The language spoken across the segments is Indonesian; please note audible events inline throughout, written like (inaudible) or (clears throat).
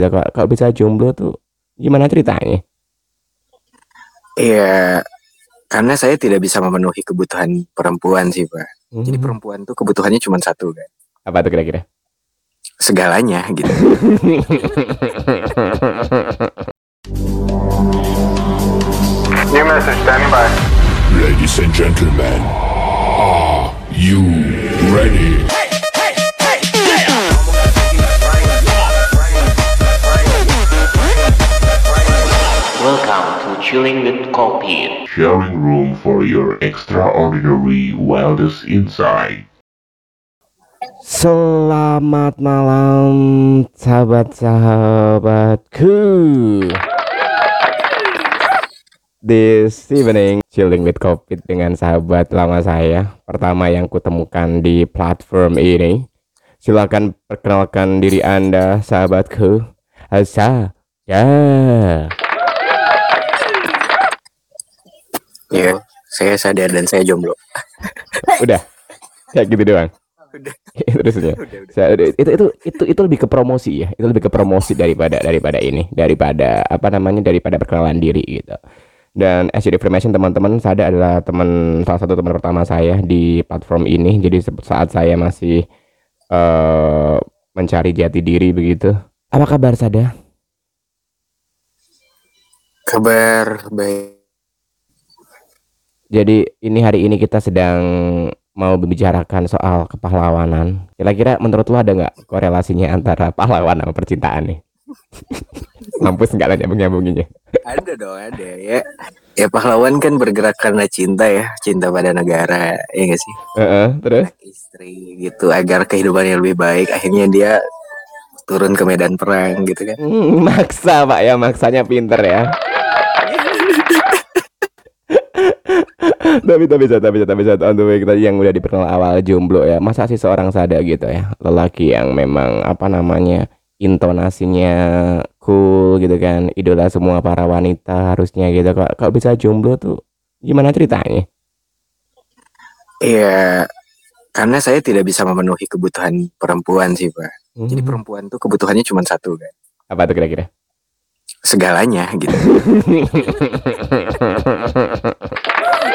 Ya, kalau, kalau bisa jomblo tuh gimana ceritanya? Iya, karena saya tidak bisa memenuhi kebutuhan perempuan sih, Pak. Jadi Hmm, perempuan tuh kebutuhannya cuma satu kan. apa tuh kira-kira? Segalanya gitu. New message standing by. Ladies and gentlemen, are you ready? Chilling with Coffee. Sharing room for your extraordinary wildest insight. Selamat malam sahabat-sahabatku This evening Chilling with Covid dengan sahabat lama saya Pertama yang kutemukan di platform ini Silakan perkenalkan diri anda sahabatku Asa Ya Iya, saya sadar dan saya jomblo. (laughs) Udah. Kayak gitu doang. Udah. (laughs) Terusnya Udah, udah. Saya- itu itu itu itu lebih ke promosi ya. Itu lebih ke promosi daripada daripada ini. Daripada apa namanya daripada perkenalan diri gitu. Dan as you information teman-teman saya adalah teman salah satu teman pertama saya di platform ini. Jadi saat saya masih eh mencari jati diri begitu. Apa kabar Sada? Kabar baik. Jadi ini hari ini kita sedang mau membicarakan soal kepahlawanan kira-kira menurut lo ada nggak korelasinya antara pahlawan sama percintaan nih (laughs) mampus nggak lah nyambung nyambunginya Ada dong, ada ya. Ya pahlawan kan bergerak karena cinta ya, cinta pada negara, ya gak sih? Heeh, terus Istri gitu, agar kehidupannya lebih baik. Akhirnya dia turun ke medan perang gitu kan. Hmm, maksa pak ya maksanya pinter ya (laughs) tapi tapi satu tapi satu tapi satu on the way tadi yang udah diperkenal awal jomblo ya masa sih seorang sada gitu ya lelaki yang memang apa namanya intonasinya cool gitu kan idola semua para wanita harusnya gitu kok kok bisa jomblo tuh gimana ceritanya Iya, karena saya tidak bisa memenuhi kebutuhan perempuan sih, Pak. Jadi Hmm, perempuan tuh kebutuhannya cuma satu kan. apa tuh kira-kira Segalanya gitu. (laughs)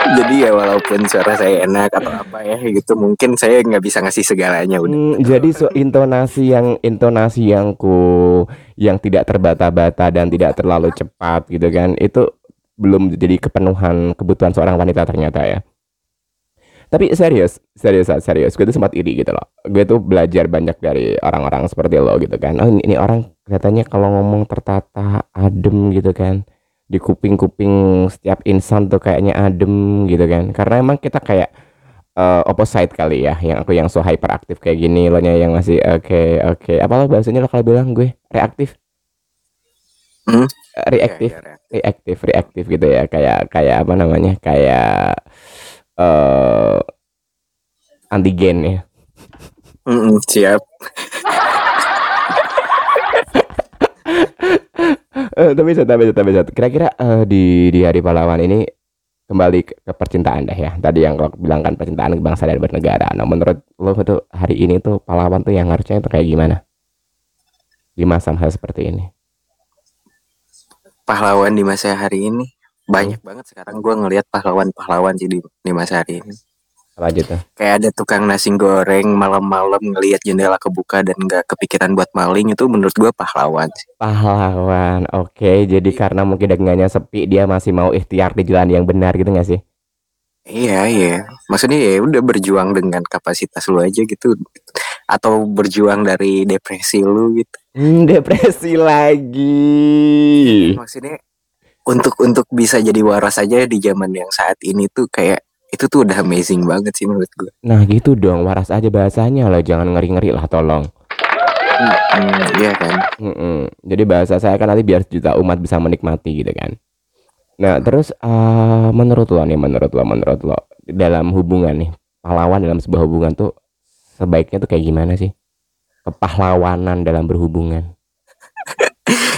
(laughs) Jadi ya walaupun suara saya enak atau apa ya gitu, mungkin saya nggak bisa ngasih segalanya udah. Hmm, jadi so intonasi yang intonasi yang cool, yang tidak terbata-bata dan tidak terlalu cepat gitu kan, itu belum jadi kepenuhan kebutuhan seorang wanita ternyata ya. Tapi serius, serius, serius, gue tuh sempat iri gitu loh. Gue tuh belajar banyak dari orang-orang seperti lo gitu kan. Oh ini, ini orang kelihatannya kalau ngomong tertata, adem gitu kan. Di kuping-kuping setiap insan tuh kayaknya adem gitu kan. Karena emang kita kayak eh, opposite kali ya yang aku yang so hyperaktif kayak gini lo nya yang masih oke oke. Apa lo bahasanya lo kalau bilang gue reaktif? Hmm? Eh, reaktif. Ya, ya, reaktif reaktif gitu ya. Kayak kayak apa namanya? Kayak eh antigen ya. Mm-mm, siap. (laughs) Eh, tapi satu tapi satu tapi satu kira-kira eh, di di hari pahlawan ini kembali ke, ke percintaan deh ya. Tadi yang lo bilang kan percintaan bangsa dan bernegara. Nah menurut lo tuh hari ini tuh pahlawan tuh yang harusnya itu kayak gimana? Di masa-masa seperti ini. Pahlawan di masa hari ini? Banyak banget sekarang gua ngelihat pahlawan-pahlawan sih di, di masa hari ini. Aja tuh Kayak ada tukang nasi goreng malam-malam ngelihat jendela kebuka dan nggak kepikiran buat maling itu menurut gua pahlawan sih. Pahlawan, oke. Jadi karena mungkin dagangannya sepi, dia masih mau ikhtiar di jalan yang benar gitu nggak sih? Iya iya. Maksudnya ya udah berjuang dengan kapasitas lu aja gitu. Atau berjuang dari depresi lu gitu. Hmm, depresi lagi. Maksudnya untuk untuk bisa jadi waras aja di zaman yang saat ini tuh kayak itu tuh udah amazing banget sih menurut gue. Nah gitu dong, waras aja bahasanya loh, jangan ngeri-ngeri lah tolong. Hmm, iya kan. Mm-mm. Jadi bahasa saya kan nanti biar juta umat bisa menikmati gitu kan. Nah terus eh, menurut lo nih, menurut lo, menurut lo dalam hubungan nih, pahlawan dalam sebuah hubungan tuh sebaiknya tuh kayak gimana sih? Kepahlawanan dalam berhubungan.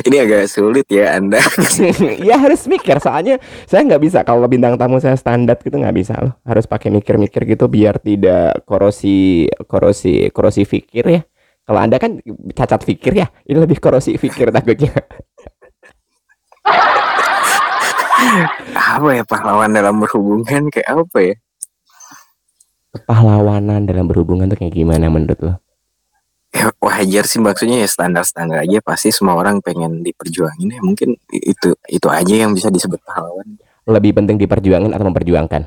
Ini agak sulit ya Anda. (laughs) ya harus mikir. Soalnya saya nggak bisa. Kalau bintang tamu saya standar gitu nggak bisa loh. Harus pakai mikir-mikir gitu biar tidak korosi korosi korosi pikir ya. Kalau Anda kan cacat pikir ya, ini lebih korosi pikir takutnya. apa ya pahlawan dalam berhubungan? Kayak apa ya? Pahlawanan dalam berhubungan tuh kayak gimana menurut lo? Ya (laughs) wajar sih maksudnya ya standar standar aja pasti semua orang pengen diperjuangin ya mungkin itu itu aja yang bisa disebut pahlawan Lebih penting diperjuangin atau memperjuangkan?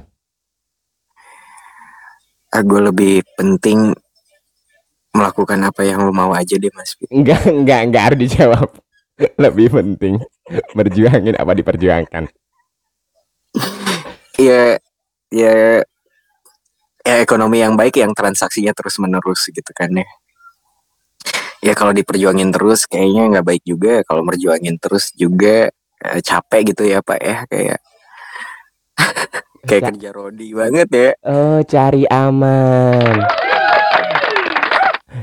ah, gue lebih penting melakukan apa yang lo mau aja deh mas Enggak, enggak, enggak harus dijawab. (laughs) Lebih penting berjuangin apa diperjuangkan. (laughs) ya ya ya ekonomi yang baik yang transaksinya terus menerus gitu kan ya ya kalau diperjuangin terus kayaknya nggak baik juga kalau merjuangin terus juga eh, capek gitu ya pak ya kayak (laughs) kayak Ca- kerja rodi banget ya Oh, cari aman.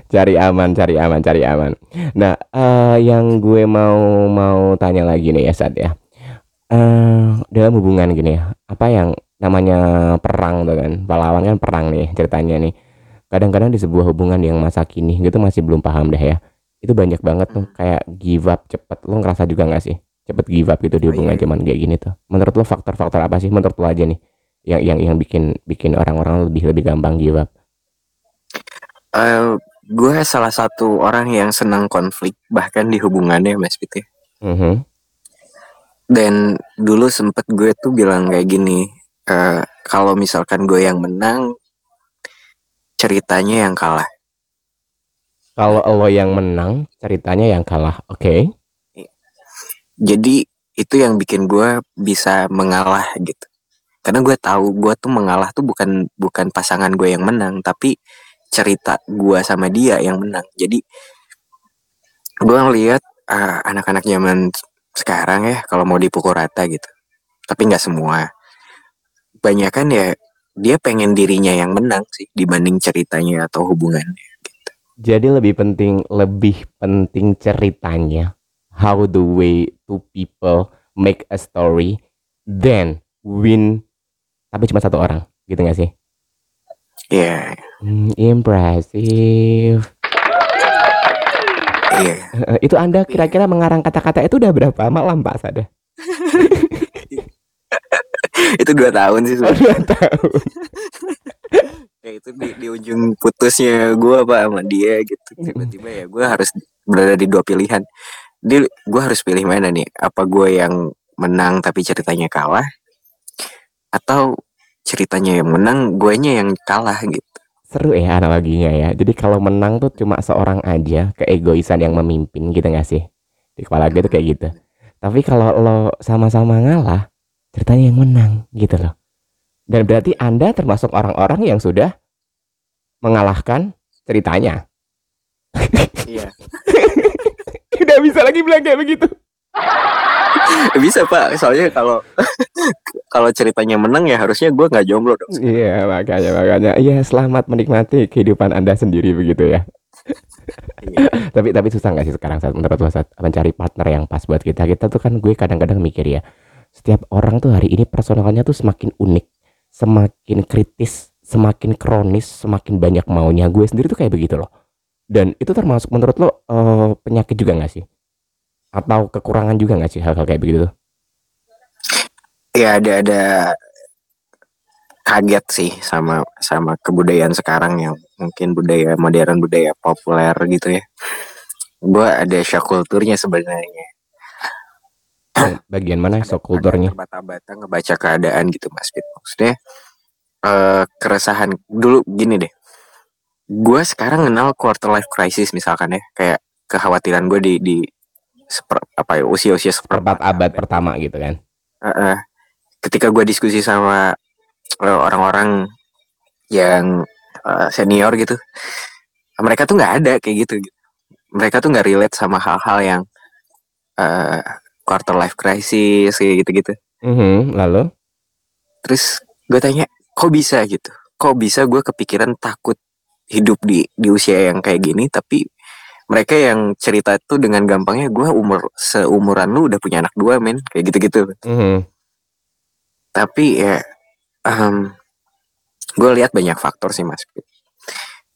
Cari aman, cari aman, cari aman. Nah, eh, yang gue mau mau tanya lagi nih ya, Sad ya. Eh, dalam hubungan gini ya, apa yang namanya perang tuh kan, pahlawan kan perang nih ceritanya nih. Kadang-kadang di sebuah hubungan yang masa kini gitu masih belum paham deh ya. Itu banyak banget tuh kayak give up cepet. Lo ngerasa juga nggak sih? Cepet give up gitu di Oh, hubungan iya. zaman kayak gini tuh. Menurut lo faktor-faktor apa sih? Menurut lo aja nih yang yang yang bikin bikin orang-orang lebih lebih gampang give up. Eh, gue salah satu orang yang senang konflik bahkan di hubungannya mas Pit ya. Mhm. dan dulu sempet gue tuh bilang kayak gini eh, kalau misalkan gue yang menang ceritanya yang kalah Kalau lo yang menang, ceritanya yang kalah. Oke. jadi itu yang bikin gue bisa mengalah gitu karena gue tahu gue tuh mengalah tuh bukan bukan pasangan gue yang menang tapi cerita gue sama dia yang menang jadi gue ngeliat ah, anak-anak zaman sekarang ya kalau mau dipukul rata gitu tapi nggak semua banyak kan ya dia pengen dirinya yang menang sih dibanding ceritanya atau hubungannya Jadi lebih penting lebih penting ceritanya. How the way two people make a story then win tapi cuma satu orang, gitu gak sih? ya Hmm, impressive. iya Eh, itu Anda kira-kira mengarang kata-kata itu udah berapa malam Pak Sada? (laughs) (laughs) itu dua tahun sih Oh, sebenarnya. dua tahun. (laughs) ya itu di, di ujung putusnya gue apa sama dia gitu tiba-tiba ya gue harus berada di dua pilihan dia gue harus pilih mana nih apa gue yang menang tapi ceritanya kalah atau ceritanya yang menang guenya yang kalah gitu Seru ya analoginya ya. Jadi kalau menang tuh cuma seorang aja, keegoisan yang memimpin gitu gak sih? Di kepala gue tuh kayak gitu. Tapi kalau lo sama-sama ngalah, ceritanya yang menang gitu loh. Dan berarti Anda termasuk orang-orang yang sudah mengalahkan ceritanya. iya (laughs) Udah bisa lagi bilang kayak begitu. (laughs) bisa pak soalnya kalau (laughs) kalau ceritanya menang ya harusnya gue nggak jomblo dong Iya makanya makanya. Iya selamat menikmati kehidupan Anda sendiri begitu ya. Iya. tapi tapi susah nggak sih sekarang saat menurut lo saat mencari partner yang pas buat kita kita tuh kan gue kadang-kadang mikir ya setiap orang tuh hari ini personalnya tuh semakin unik semakin kritis semakin kronis semakin banyak maunya. Gue sendiri tuh kayak begitu loh. Dan itu termasuk menurut lo eh, penyakit juga nggak sih? Atau kekurangan juga nggak sih hal-hal kayak begitu tuh? Ya ada ada kaget sih sama sama kebudayaan sekarang yang mungkin budaya modern budaya populer gitu ya. Gue ada shock kulturnya sebenarnya (coughs) bagian mana Ada- sok kulturnya ada terbata-bata ngebaca keadaan gitu mas Fit. Maksudnya eh keresahan dulu gini deh. Gue sekarang kenal quarter life crisis misalkan ya kayak kekhawatiran gue di di seper, apa ya usia-usia seperempat abad pertama gitu kan? Heeh. ketika gue diskusi sama eh, orang-orang yang eh, senior gitu mereka tuh nggak ada kayak gitu, gitu. mereka tuh nggak relate sama hal-hal yang quarter life crisis kayak gitu-gitu. Mhm, lalu? Terus gue tanya kok bisa? gitu. Kok bisa gue kepikiran takut hidup di di usia yang kayak gini tapi mereka yang cerita tuh dengan gampangnya gue umur seumuran lu udah punya anak dua men. Kayak gitu-gitu. Mhm, tapi ya gue lihat banyak faktor sih mas.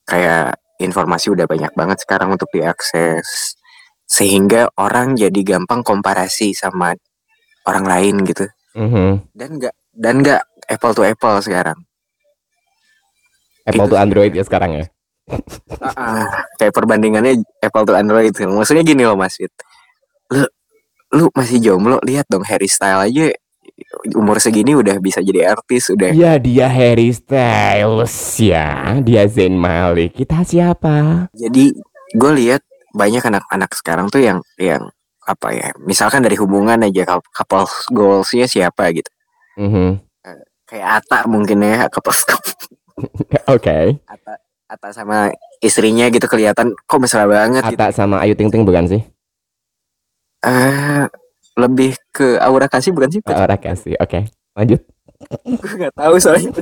Kayak informasi udah banyak banget sekarang untuk diakses sehingga orang jadi gampang komparasi sama orang lain gitu Mhm. dan nggak dan nggak apple to apple sekarang Apple Itu to. Android ya sekarang ya. Ah, kayak perbandingannya apple to android maksudnya gini loh mas Fit. lu lu masih jomblo lihat dong Harry Style aja umur segini udah bisa jadi artis udah Ya dia Harry Styles ya, dia Zayn Malik. Kita siapa? jadi gue lihat banyak anak-anak sekarang tuh yang yang apa ya misalkan dari hubungan aja cou- couple goalsnya siapa gitu Mhm. kayak Ata mungkin ya (laughs) couple Oke. Ata Ata sama istrinya gitu kelihatan kok mesra banget gitu. Ata sama Ayu Ting Ting bukan sih? Eh, lebih ke aura kasih bukan sih? Orang kasih. Oke. Lanjut. Gue (laughs) nggak tahu soalnya. (laughs)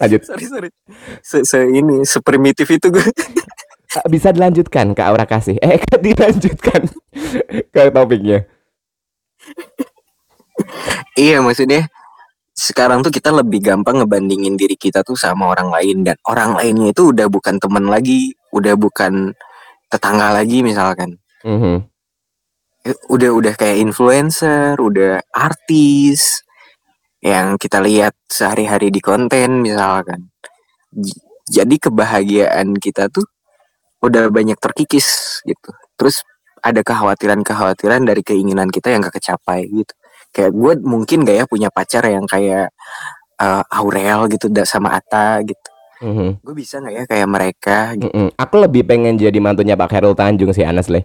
Lanjut. sorry sorry. Se, se ini seprimitif itu gue. Bisa dilanjutkan ke aura kasih. Eh, dilanjutkan (laughs) ke topiknya. iya maksudnya sekarang tuh kita lebih gampang ngebandingin diri kita tuh sama orang lain dan orang lainnya itu udah bukan teman lagi, udah bukan tetangga lagi misalkan. Mhm. Eh, Udah udah kayak influencer, udah artis yang kita lihat sehari-hari di konten misalkan. Jadi kebahagiaan kita tuh udah banyak terkikis gitu. Terus ada kekhawatiran-kekhawatiran dari keinginan kita yang gak kecapai gitu. Kayak gue mungkin gak ya punya pacar yang kayak eh, Aurel gitu sama Ata gitu. Mhm. Gue bisa gak ya kayak mereka gitu. Mm-mm. Aku lebih pengen jadi mantunya Pak Khairul Tanjung sih honestly.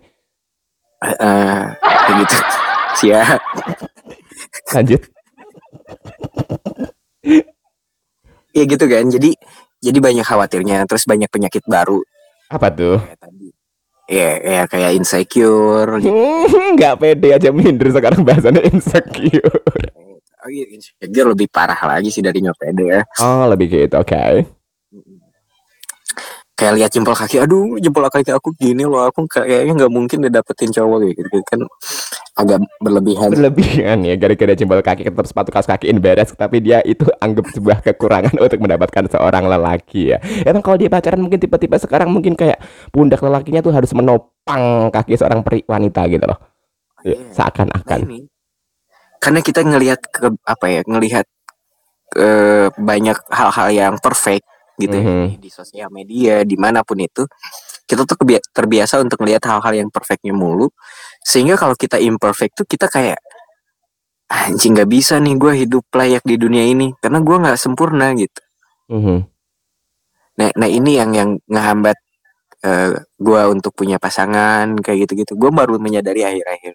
Eh, eh, kayak gitu. (laughs) Siap. Lanjut. Iya gitu kan. Jadi jadi banyak khawatirnya. Terus banyak penyakit baru Apa tuh? kayak tadi. Iya, ya kayak insecure. (laughs) gitu. Nggak pede aja minder sekarang bahasannya insecure. Oh iya, insecure lebih parah lagi sih dari nyopede ya. Oh lebih gitu, oke. Kayak lihat jempol kaki, aduh jempol kaki aku gini loh, aku kayaknya nggak mungkin deh dapetin cowok gitu kan agak berlebihan. Berlebihan ya gara-gara jempol kaki tetap sepatu kaos kaki embarrass tapi dia itu anggap sebuah kekurangan (laughs) untuk mendapatkan seorang lelaki ya. Emang kalau dia pacaran mungkin tipe-tipe sekarang mungkin kayak pundak lelakinya tuh harus menopang kaki seorang peri wanita gitu loh. Ya, Iya. Nah, Seakan-akan. ini karena kita ngelihat ke apa ya ngelihat eh, banyak hal-hal yang perfect gitu ya, Mhm. di, di sosial media di mana pun itu kita tuh terbiasa untuk melihat hal-hal yang perfectnya mulu sehingga kalau kita imperfect tuh kita kayak anjing nggak bisa nih gue hidup layak di dunia ini karena gue nggak sempurna gitu Mhm. nah nah ini yang yang ngehambat eh, gue untuk punya pasangan kayak gitu-gitu gue baru menyadari akhir-akhir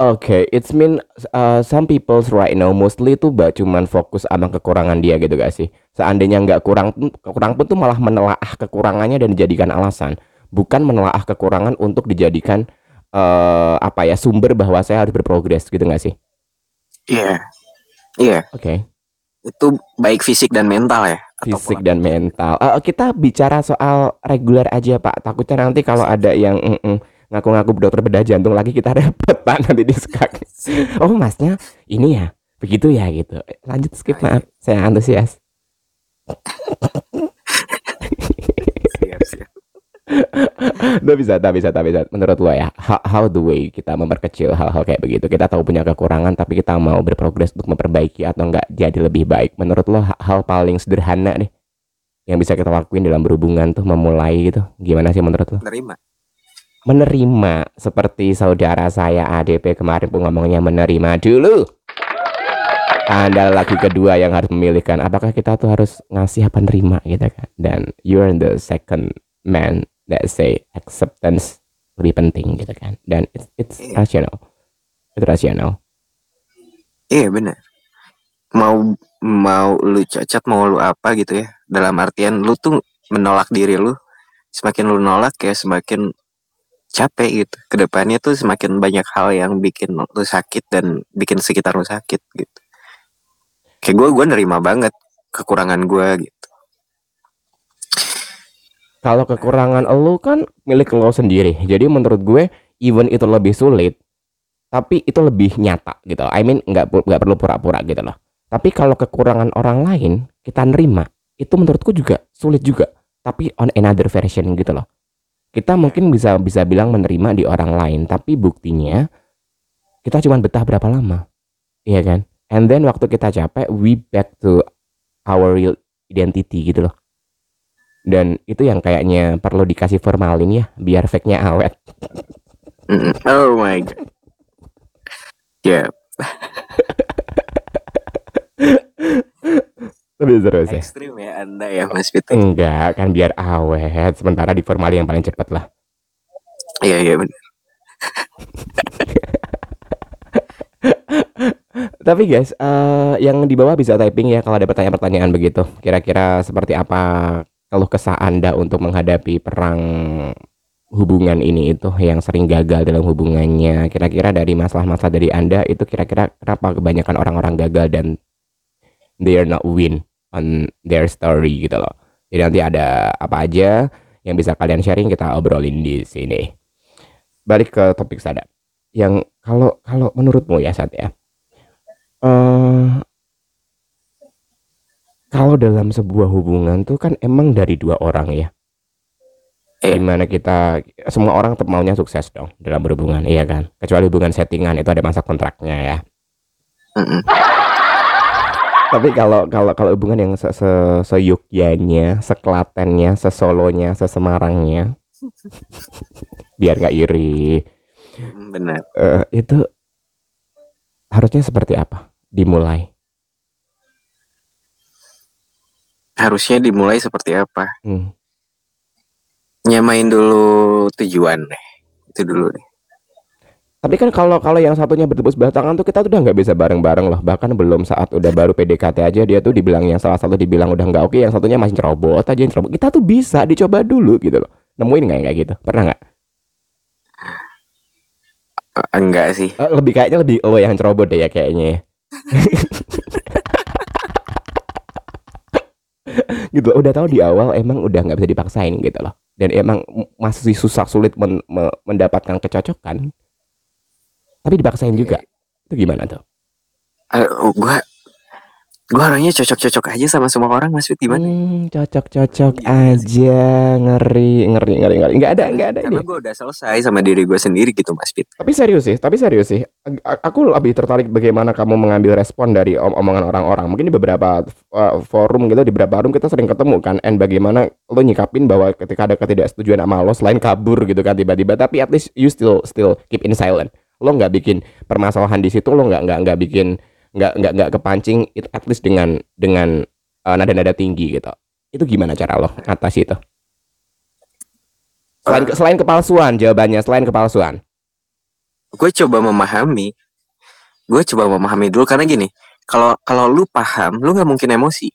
Oke, it's mean uh, some people right now mostly tuh ba cuman fokus sama kekurangan dia gitu gak sih? Seandainya nggak kurang pun- kurang pun tuh malah menelaah kekurangannya dan dijadikan alasan, bukan menelaah kekurangan untuk dijadikan eh apa ya sumber bahwa saya harus berprogres gitu gak sih? iya iya Oke, itu baik fisik dan mental ya fisik dan mental. Eh, kita bicara soal reguler aja Pak. Takutnya nanti kalau ada yang mm-mm, ngaku-ngaku dokter bedah jantung lagi kita (laughs) repot Pak nanti di skak. (laughs) Oh masnya ini ya begitu ya gitu. Lanjut skip maaf saya antusias. Siap, siap. (laughs) Bisa, tak bisa, tak bisa. Menurut lo ya, how, how the way kita memperkecil hal-hal kayak begitu. Kita tahu punya kekurangan, tapi kita mau berprogres untuk memperbaiki atau enggak jadi lebih baik. Menurut lo ha- hal paling sederhana deh yang bisa kita lakuin dalam berhubungan tuh memulai gitu. Gimana sih menurut lo? Nerima. Menerima seperti saudara saya ADP kemarin pun ngomongnya menerima dulu. Anda lagi kedua yang harus memilihkan apakah kita tuh harus ngasih apa nerima gitu kan. Dan you're the second man that say acceptance lebih penting gitu kan. Dan it's, it's Iya. rational. Itu rasional. Iya benar. Mau mau lu cacat mau lu apa gitu ya. Dalam artian lu tuh menolak diri lu. Semakin lu nolak ya semakin capek gitu. Ke depannya tuh semakin banyak hal yang bikin lu sakit dan bikin sekitar lu sakit gitu. Kayak gue gue nerima banget kekurangan gue gitu. Kalau kekurangan lo kan milik lo sendiri. Jadi menurut gue even itu lebih sulit tapi itu lebih nyata gitu. I mean nggak nggak perlu pura-pura gitu loh. Tapi kalau kekurangan orang lain kita nerima, itu menurutku juga sulit juga. tapi on another version gitu loh. Kita mungkin bisa bisa bilang menerima di orang lain, tapi buktinya kita cuma betah berapa lama, iya kan? And then waktu kita capek, we back to our real identity gitu loh. Dan itu yang kayaknya perlu dikasih formalin ya, biar fake-nya awet. (laughs) Oh my god. (laughs) Ya, (laughs) Lebih seru sih. ekstrim ya Anda ya Mas Fit. Enggak, kan biar awet. Sementara di formalin yang paling cepet lah. Iya iya benar. (laughs) Tapi guys, eh, yang di bawah bisa typing ya kalau ada pertanyaan-pertanyaan begitu. Kira-kira seperti apa keluh kesah Anda untuk menghadapi perang hubungan ini itu yang sering gagal dalam hubungannya. Kira-kira dari masalah-masalah dari Anda itu kira-kira kenapa kebanyakan orang-orang gagal dan they are not win on their story gitu loh. Jadi nanti ada apa aja yang bisa kalian sharing kita obrolin di sini. Balik ke topik sada. Yang kalau kalau menurutmu ya Sad ya. eh kalau dalam sebuah hubungan tuh kan emang dari dua orang ya. Iya. Di mana kita semua orang tetap maunya sukses dong dalam berhubungan, iya kan? Kecuali hubungan settingan itu ada masa kontraknya ya. Tapi kalau kalau kalau hubungan yang se, se seyukyanya, seklatennya, sesolonya, sesemarangnya, biar nggak iri, Mm, Benar. eh, itu harusnya seperti apa? Dimulai. Harusnya dimulai seperti apa? Hmm. Nyamain dulu tujuan deh. Itu dulu deh. Tapi kan kalau kalau yang satunya bertepuk sebelah tangan tuh kita tuh udah nggak bisa bareng-bareng loh. Bahkan belum saat udah baru PDKT aja dia tuh dibilang yang salah satu dibilang udah nggak oke, yang satunya masih cerobot aja yang cerobot. Kita tuh bisa dicoba dulu gitu loh. Nemuin nggak kayak gitu? Pernah nggak? Eh, enggak sih. Eh, lebih kayaknya lebih oh yang cerobot deh ya kayaknya. ya. (laughs) gitu loh, udah tahu di awal emang udah nggak bisa dipaksain gitu loh. Dan emang masih susah sulit men- me- mendapatkan kecocokan. Tapi dipaksain juga. Itu gimana tuh? Eh, oh, gua gua orangnya cocok-cocok aja sama semua orang Mas Fit gimana? Hmm, cocok-cocok Iya aja, ngeri, ngeri, ngeri, ngeri. Nggak ada, nggak ada ini. Karena gue udah selesai sama diri gue sendiri gitu Mas Fit. Tapi serius sih, tapi serius sih. Aku lebih tertarik bagaimana kamu mengambil respon dari om- omongan orang-orang. Mungkin di beberapa uh, forum gitu, di beberapa forum kita sering ketemu kan. And bagaimana lo nyikapin bahwa ketika ada ketidaksetujuan sama lo, selain kabur gitu kan tiba-tiba, tapi at least you still still keep in silent. Lo nggak bikin permasalahan di situ, lo nggak nggak nggak bikin nggak nggak nggak kepancing it at least dengan dengan uh, nada-nada tinggi gitu. Itu gimana cara lo atas itu? Selain selain kepalsuan jawabannya, selain kepalsuan. Gue coba memahami. Gue coba memahami dulu karena gini. Kalau kalau lu paham, lu nggak mungkin emosi.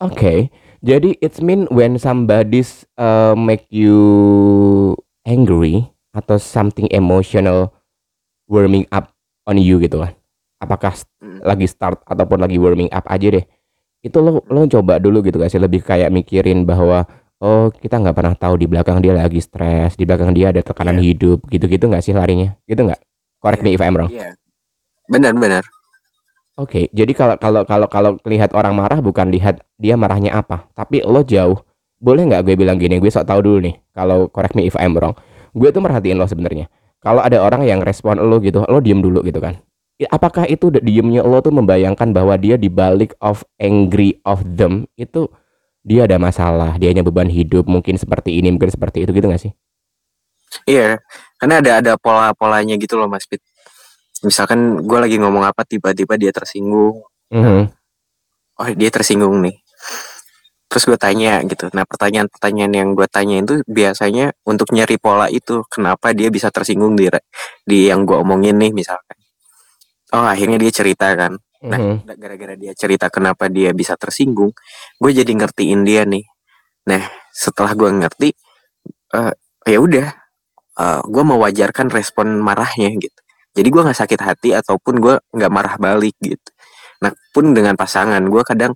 Oke, jadi it's mean when somebody's uh, make you angry atau something emotional warming up on you gitu kan. Apakah st- Mm. lagi start ataupun lagi warming up aja deh. Itu lo lo coba dulu gitu guys, lebih kayak mikirin bahwa oh kita nggak pernah tahu di belakang dia lagi stres, di belakang dia ada tekanan Iya. hidup, gitu-gitu nggak sih larinya? Gitu nggak? Correct me if I'm wrong. Iya. Benar-benar. Oke, jadi kalau kalau kalau kalau lihat orang marah bukan lihat dia marahnya apa, tapi lo jauh. Boleh nggak gue bilang gini, gue sok tahu dulu nih. Kalau correct me if I'm wrong. Gue tuh merhatiin lo sebenarnya. Kalau ada orang yang respon lo gitu, lo diem dulu gitu kan. I- Apakah itu diemnya lo tuh membayangkan bahwa dia di balik of angry of them itu dia ada masalah, dia hanya beban hidup, mungkin seperti ini, mungkin seperti itu gitu gak sih? Iya. Karena ada ada pola-polanya gitu loh Mas Fit. Misalkan gue lagi ngomong apa tiba-tiba dia tersinggung. Mhm. Oh dia tersinggung nih. Terus gue tanya gitu. Nah pertanyaan-pertanyaan yang gue tanya itu biasanya untuk nyari pola itu. Kenapa dia bisa tersinggung di, di yang gue omongin nih misalkan. Oh akhirnya dia cerita kan. Nah, Mhm. gara-gara dia cerita kenapa dia bisa tersinggung, gue jadi ngertiin dia nih. Nah, setelah gue ngerti, eh ya udah, eh gue mewajarkan respon marahnya gitu. Jadi gue nggak sakit hati ataupun gue nggak marah balik gitu. Nah, pun dengan pasangan, gue kadang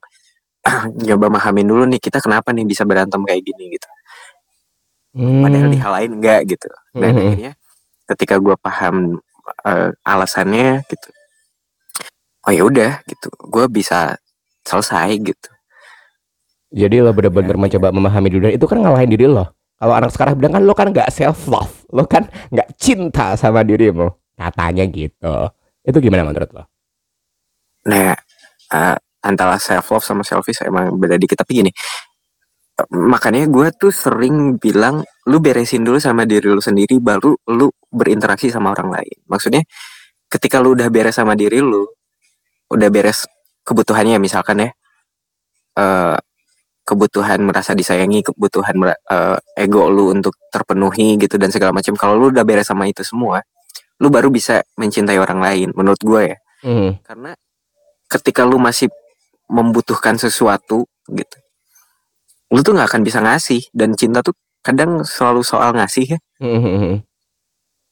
(clears throat) nyoba mahamin dulu nih kita kenapa nih bisa berantem kayak gini gitu. Padahal di Hmm. hal lain enggak gitu. Dan Mhm. akhirnya ketika gue paham eh, alasannya gitu, oh ya udah gitu, gue bisa selesai gitu. Jadi lo bener-bener Ya, mencoba memahami diri dan itu kan ngalahin diri lo. Kalau anak sekarang bilang kan lo kan nggak self love, lo kan nggak cinta sama dirimu. Katanya gitu. Itu gimana menurut lo? Nah, eh, antara self love sama selfish emang beda dikit tapi gini. Makanya gue tuh sering bilang lu beresin dulu sama diri lu sendiri baru lu berinteraksi sama orang lain. Maksudnya ketika lu udah beres sama diri lu, udah beres kebutuhannya misalkan ya eh kebutuhan merasa disayangi, kebutuhan eh, ego lu untuk terpenuhi gitu dan segala macam. Kalau lu udah beres sama itu semua, lu baru bisa mencintai orang lain menurut gue ya Hmm. karena ketika lu masih membutuhkan sesuatu gitu lu tuh nggak akan bisa ngasih dan cinta tuh kadang selalu soal ngasih ya Hmm.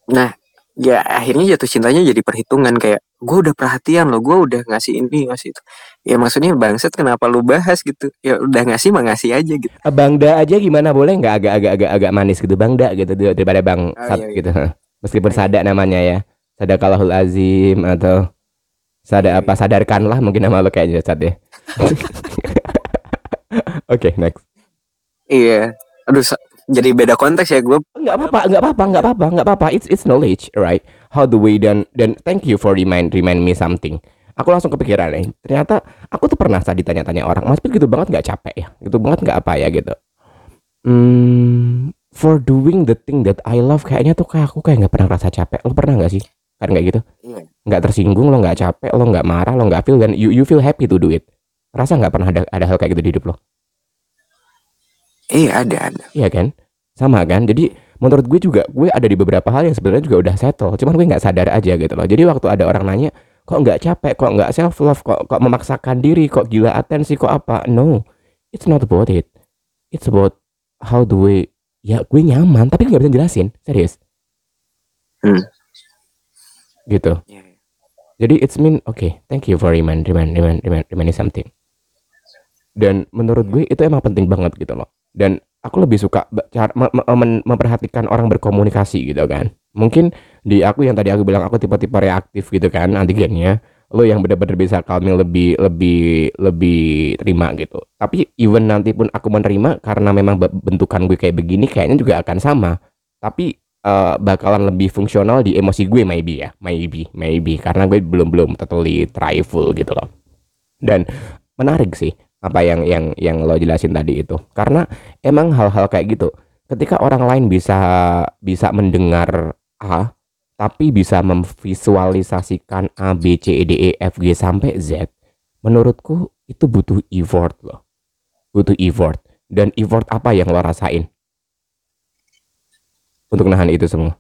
nah ya akhirnya jatuh cintanya jadi perhitungan kayak gue udah perhatian lo gue udah ngasih ini ngasih itu ya maksudnya bangsat kenapa lu bahas gitu ya udah ngasih mah ngasih aja gitu Bangda aja gimana boleh nggak agak agak agak agak manis gitu Bangda gitu dar- daripada Bang Oh, Sat iya, iya. gitu. (laughs) Meskipun sada namanya ya. Sadakalahul azim atau sada Iya, apa sadarkanlah mungkin nama lo kayaknya Sat ya. (laughs) Oke, next. iya aduh sa- jadi beda konteks ya gue Enggak apa-apa, enggak apa-apa, enggak apa-apa, enggak apa-apa. It's it's knowledge, right? How the way dan dan thank you for remind remind me something. Aku langsung kepikiran nih. Ternyata aku tuh pernah tadi tanya-tanya orang, Mas gitu banget nggak capek ya? Gitu banget nggak apa ya gitu. Hmm, for doing the thing that I love kayaknya tuh kayak aku kayak nggak pernah rasa capek. Lo pernah nggak sih? Kan kayak gitu. Iya. Nggak tersinggung, lo nggak capek, lo nggak marah, lo nggak feel dan you you feel happy to do it. Rasa nggak pernah ada ada hal kayak gitu di hidup lo? iya ada ada Iya kan? Sama kan? Jadi menurut gue juga gue ada di beberapa hal yang sebenarnya juga udah settle. Cuman gue nggak sadar aja gitu loh. Jadi waktu ada orang nanya, kok nggak capek, kok nggak self love, kok kok memaksakan diri, kok gila atensi, kok apa? No, it's not about it. It's about how do we ya gue nyaman tapi nggak bisa jelasin serius. Hmm. Gitu. Iya, iya. Jadi it's mean oke, thank you for remind remind remind remind, reminding something. Dan menurut gue itu emang penting banget gitu loh. Dan aku lebih suka cara memperhatikan orang berkomunikasi gitu kan. Mungkin di aku yang tadi aku bilang aku tipe-tipe reaktif gitu kan antigennya. Lo yang bener-bener bisa calming lebih lebih lebih terima gitu. Tapi even nanti pun aku menerima karena memang be- bentukan gue kayak begini kayaknya juga akan sama. Tapi eh, bakalan lebih fungsional di emosi gue maybe ya. Maybe maybe. Karena gue belum belum totally try full gitu loh. Dan menarik sih apa yang yang yang lo jelasin tadi itu. Karena emang hal-hal kayak gitu ketika orang lain bisa bisa mendengar A tapi bisa memvisualisasikan A B C D E F G sampai Z menurutku itu butuh effort loh. Butuh effort. Dan effort apa yang lo rasain untuk nahan itu semua?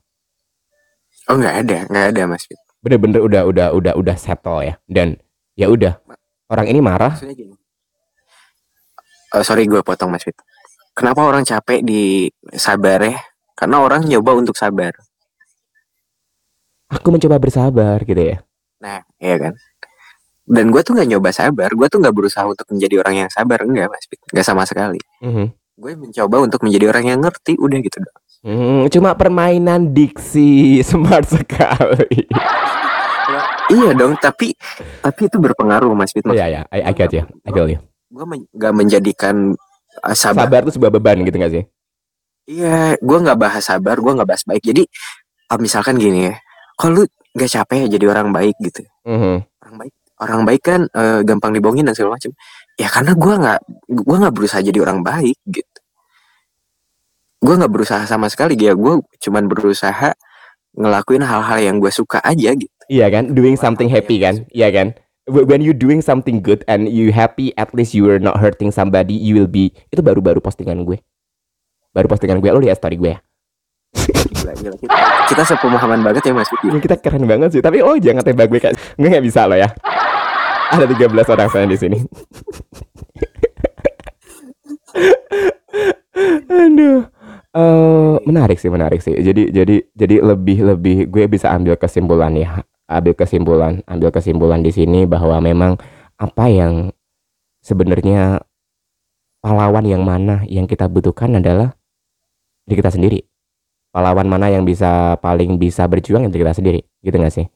Oh nggak ada nggak ada mas Fit. bener-bener udah udah udah udah settle ya. Dan ya udah orang ini marah. Maksudnya gini. Oh, sorry gue potong mas Fit. kenapa orang capek di sabar ya? Karena orang nyoba untuk sabar. Aku mencoba bersabar gitu ya. Nah iya kan? Dan gue tuh nggak nyoba sabar gue tuh nggak berusaha untuk menjadi orang yang sabar. Enggak mas Fit. nggak sama sekali. Mhm. gue mencoba untuk menjadi orang yang ngerti udah gitu dong Hmm, cuma permainan diksi (laughs) smart sekali. iya dong tapi tapi itu berpengaruh mas Fit. Oh ya I, I get you, I feel you. gue men- menjadikan uh, sabar Sabar tuh sebuah beban gitu gak sih? Iya, gue nggak bahas sabar, gue nggak bahas baik. Jadi, ah, misalkan gini ya, kalau lu nggak capek ya jadi orang baik gitu. Mhm. Orang baik, orang baik kan eh, gampang dibohongin dan segala macam. Ya karena gue nggak, gue nggak berusaha jadi orang baik gitu. Gue nggak berusaha sama sekali, ya gue cuman berusaha ngelakuin hal-hal yang gue suka aja gitu. Iya kan, doing something happy kan? Iya kan? Wh- When you doing something good and you happy, at least you are not hurting somebody, you will be. Itu baru-baru postingan gue. Baru postingan gue, lo lihat story gue ya. Gila, gila. Kita, kita sepemahaman banget ya Mas (laughs) kita keren banget sih, tapi oh jangan tembak gue kayak gue nggak bisa lo ya. Ada 13 orang saya di sini. (laughs) Aduh. Eh menarik sih, menarik sih. Jadi jadi jadi lebih lebih gue bisa ambil kesimpulan ya. Ambil kesimpulan, ambil kesimpulan di sini bahwa memang apa yang sebenarnya pahlawan yang mana yang kita butuhkan adalah diri kita sendiri. Pahlawan mana yang bisa paling bisa berjuang yang kita sendiri, gitu gak sih?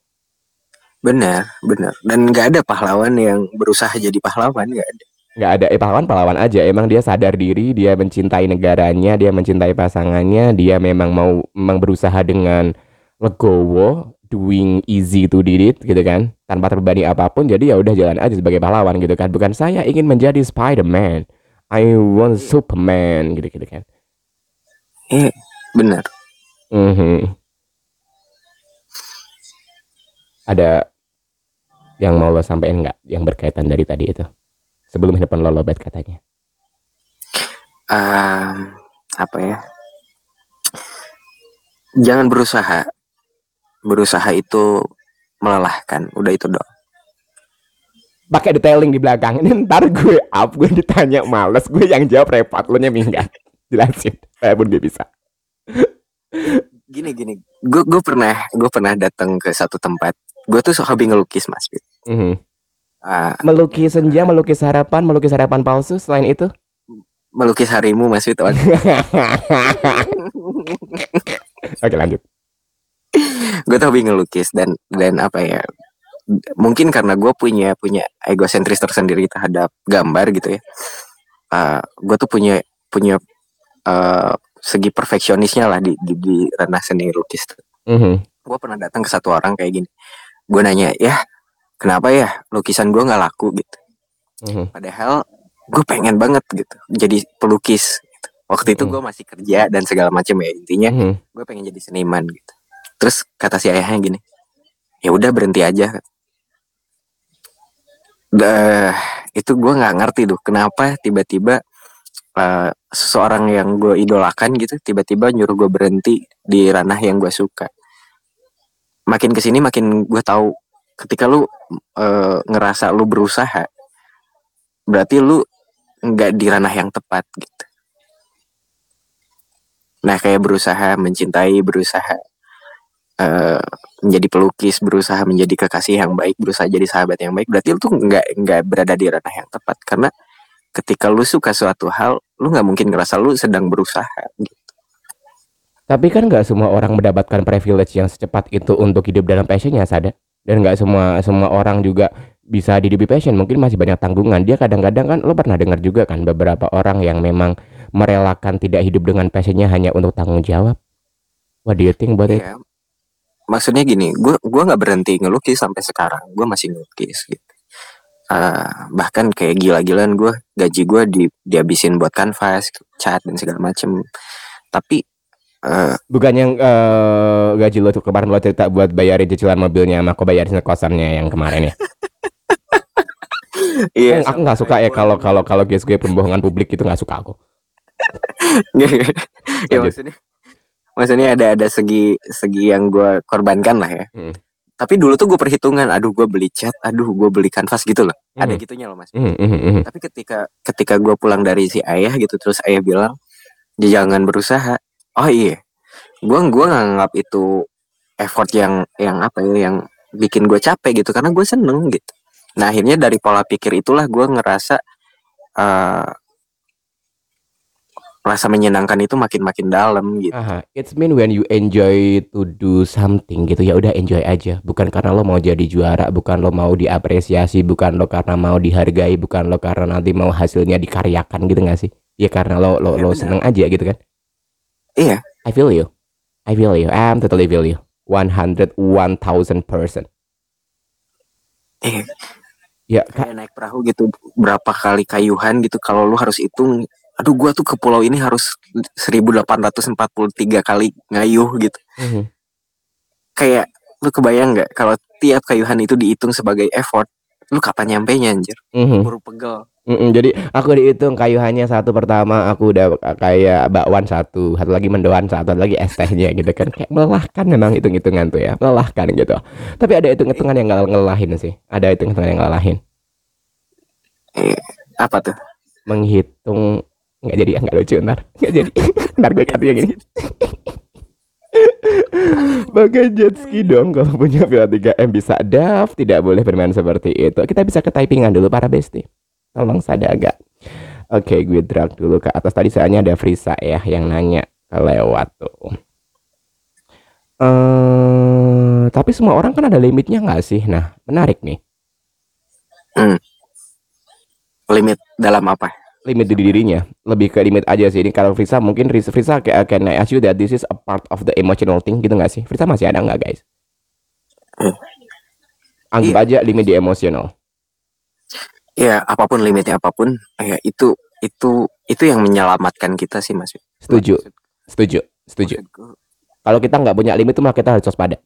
Benar, benar. Dan nggak ada pahlawan yang berusaha jadi pahlawan, nggak ada. Nggak ada eh pahlawan pahlawan aja. Emang dia sadar diri dia mencintai negaranya dia mencintai pasangannya dia memang mau memang berusaha dengan legowo doing easy to did it gitu kan. Tanpa terbebani apa pun jadi ya udah jalan aja sebagai pahlawan gitu kan. Bukan saya ingin menjadi Spider-Man. I want Superman gitu gitu kan. Iya, benar. Mhm. ada yang mau lo sampein nggak yang berkaitan dari tadi itu sebelum handphone lo lobet katanya Ehm, apa ya? Jangan berusaha. Berusaha itu melelahkan. Udah itu doang. pakai detailing di belakang ini ntar gue up gue ditanya males gue yang jawab repot lo nya minggat (laughs) jelasin saya pun gak bisa Gini gini. Gue gue pernah gue pernah datang ke satu tempat. Gue tuh hobi ngelukis mas. Fit. Mhm. Ah, melukis senja melukis harapan melukis harapan palsu selain itu melukis harimu mas. Waduh. (laughs) (laughs) oke lanjut gue tuh hobi ngelukis dan dan apa ya mungkin karena gue punya punya egosentris tersendiri terhadap gambar gitu ya uh, gue tuh punya punya uh, segi perfeksionisnya lah di di, di ranah seni lukis tuh. Mhm. gue pernah datang ke satu orang kayak gini gue nanya ya kenapa ya lukisan gue nggak laku gitu Mhm. padahal gue pengen banget gitu jadi pelukis gitu. waktu itu Mm. gue masih kerja dan segala macam ya intinya Mhm. gue pengen jadi seniman gitu terus kata si ayahnya gini ya udah berhenti aja Dah itu gue nggak ngerti tuh kenapa tiba-tiba eh, seseorang yang gue idolakan gitu tiba-tiba nyuruh gue berhenti di ranah yang gue suka makin ke sini makin gue tahu ketika lu eh, ngerasa lu berusaha berarti lu nggak di ranah yang tepat gitu nah kayak berusaha mencintai berusaha eh, menjadi pelukis berusaha menjadi kekasih yang baik berusaha jadi sahabat yang baik berarti lu tuh nggak nggak berada di ranah yang tepat karena ketika lu suka suatu hal lu nggak mungkin ngerasa lu sedang berusaha gitu. Tapi kan nggak semua orang mendapatkan privilege yang secepat itu untuk hidup dalam passionnya, Sada. Dan nggak semua semua orang juga bisa di passion. Mungkin masih banyak tanggungan. Dia kadang-kadang kan, lo pernah dengar juga kan beberapa orang yang memang merelakan tidak hidup dengan passionnya hanya untuk tanggung jawab. What do you think it? Ya, maksudnya gini gue gua nggak berhenti ngelukis sampai sekarang gue masih ngelukis gitu Eh, bahkan kayak gila-gilaan gue gaji gue di dihabisin buat kanvas cat dan segala macem tapi eh, Bukan yang eh, gaji lo tuh kemarin lo cerita buat bayarin cicilan mobilnya sama aku bayarin kosannya yang kemarin ya. (laughs) iya aku nggak suka ya kalau kalau kalau guys gue pembohongan publik itu nggak suka aku. (laughs) ya Lanjut. maksudnya maksudnya ada ada segi segi yang gue korbankan lah ya Hmm. tapi dulu tuh gue perhitungan aduh gue beli cat aduh gue beli kanvas gitu loh ada Hmm. gitunya loh mas Mhm, mhm, mhm. tapi ketika ketika gue pulang dari si ayah gitu terus ayah bilang "Ya, jangan berusaha oh iya gue gua nggak nganggap itu effort yang yang apa ya yang bikin gue capek gitu karena gue seneng gitu nah akhirnya dari pola pikir itulah gue ngerasa eh rasa menyenangkan itu makin makin dalam gitu Aha, it's mean when you enjoy to do something gitu ya udah enjoy aja. Bukan karena lo mau jadi juara, bukan lo mau diapresiasi, bukan lo karena mau dihargai, bukan lo karena nanti mau hasilnya dikaryakan gitu gak sih? Ya karena lo lo Ya, lo seneng aja gitu kan. Iya. I feel you. I feel you. I'm totally feel you. 101,000 percent. Iya. Ya, kayak naik perahu gitu berapa kali kayuhan gitu kalau lu harus hitung aduh gua tuh ke pulau ini harus 1843 kali ngayuh gitu Mhm, kayak lu kebayang nggak kalau tiap kayuhan itu dihitung sebagai effort lu kapan nyampe nya anjir mhm, buru pegel mhm. Jadi aku dihitung kayuhannya satu pertama aku udah kayak bakwan satu, satu lagi mendoan satu, satu lagi es tehnya gitu kan. Kayak melelahkan memang hitung-hitungan tuh ya, melelahkan gitu. Tapi ada hitung-hitungan yang nggak ngelelahin sih. Ada hitung-hitungan yang ngelelahin. apa tuh Menghitung nggak jadi nggak lucu ntar nggak jadi (laughs) ntar gue cut yang ini (laughs) Pakai jet ski dong kalau punya pila 3M bisa daf tidak boleh bermain seperti itu kita bisa ke typingan dulu para bestie tolong sada agak. Oke gue drag dulu ke atas. Tadi soalnya ada Frisa ya yang nanya lewat tuh. Eh tapi semua orang kan ada limitnya nggak sih? Nah menarik nih. Hmm. (clears throat) limit dalam apa? Limit di dirinya. Lebih ke limit aja sih. Ini kalau Frisa mungkin Frisa, kayak can I ask you that this is a part of the emotional thing gitu nggak sih? Frisa masih ada nggak guys? Eh. anggap aja limit di emosional ya apa pun limitnya apa pun ya itu itu itu yang menyelamatkan kita sih mas. Setuju. Maksud- setuju setuju. kalau kita nggak punya limit itu malah kita harus waspada.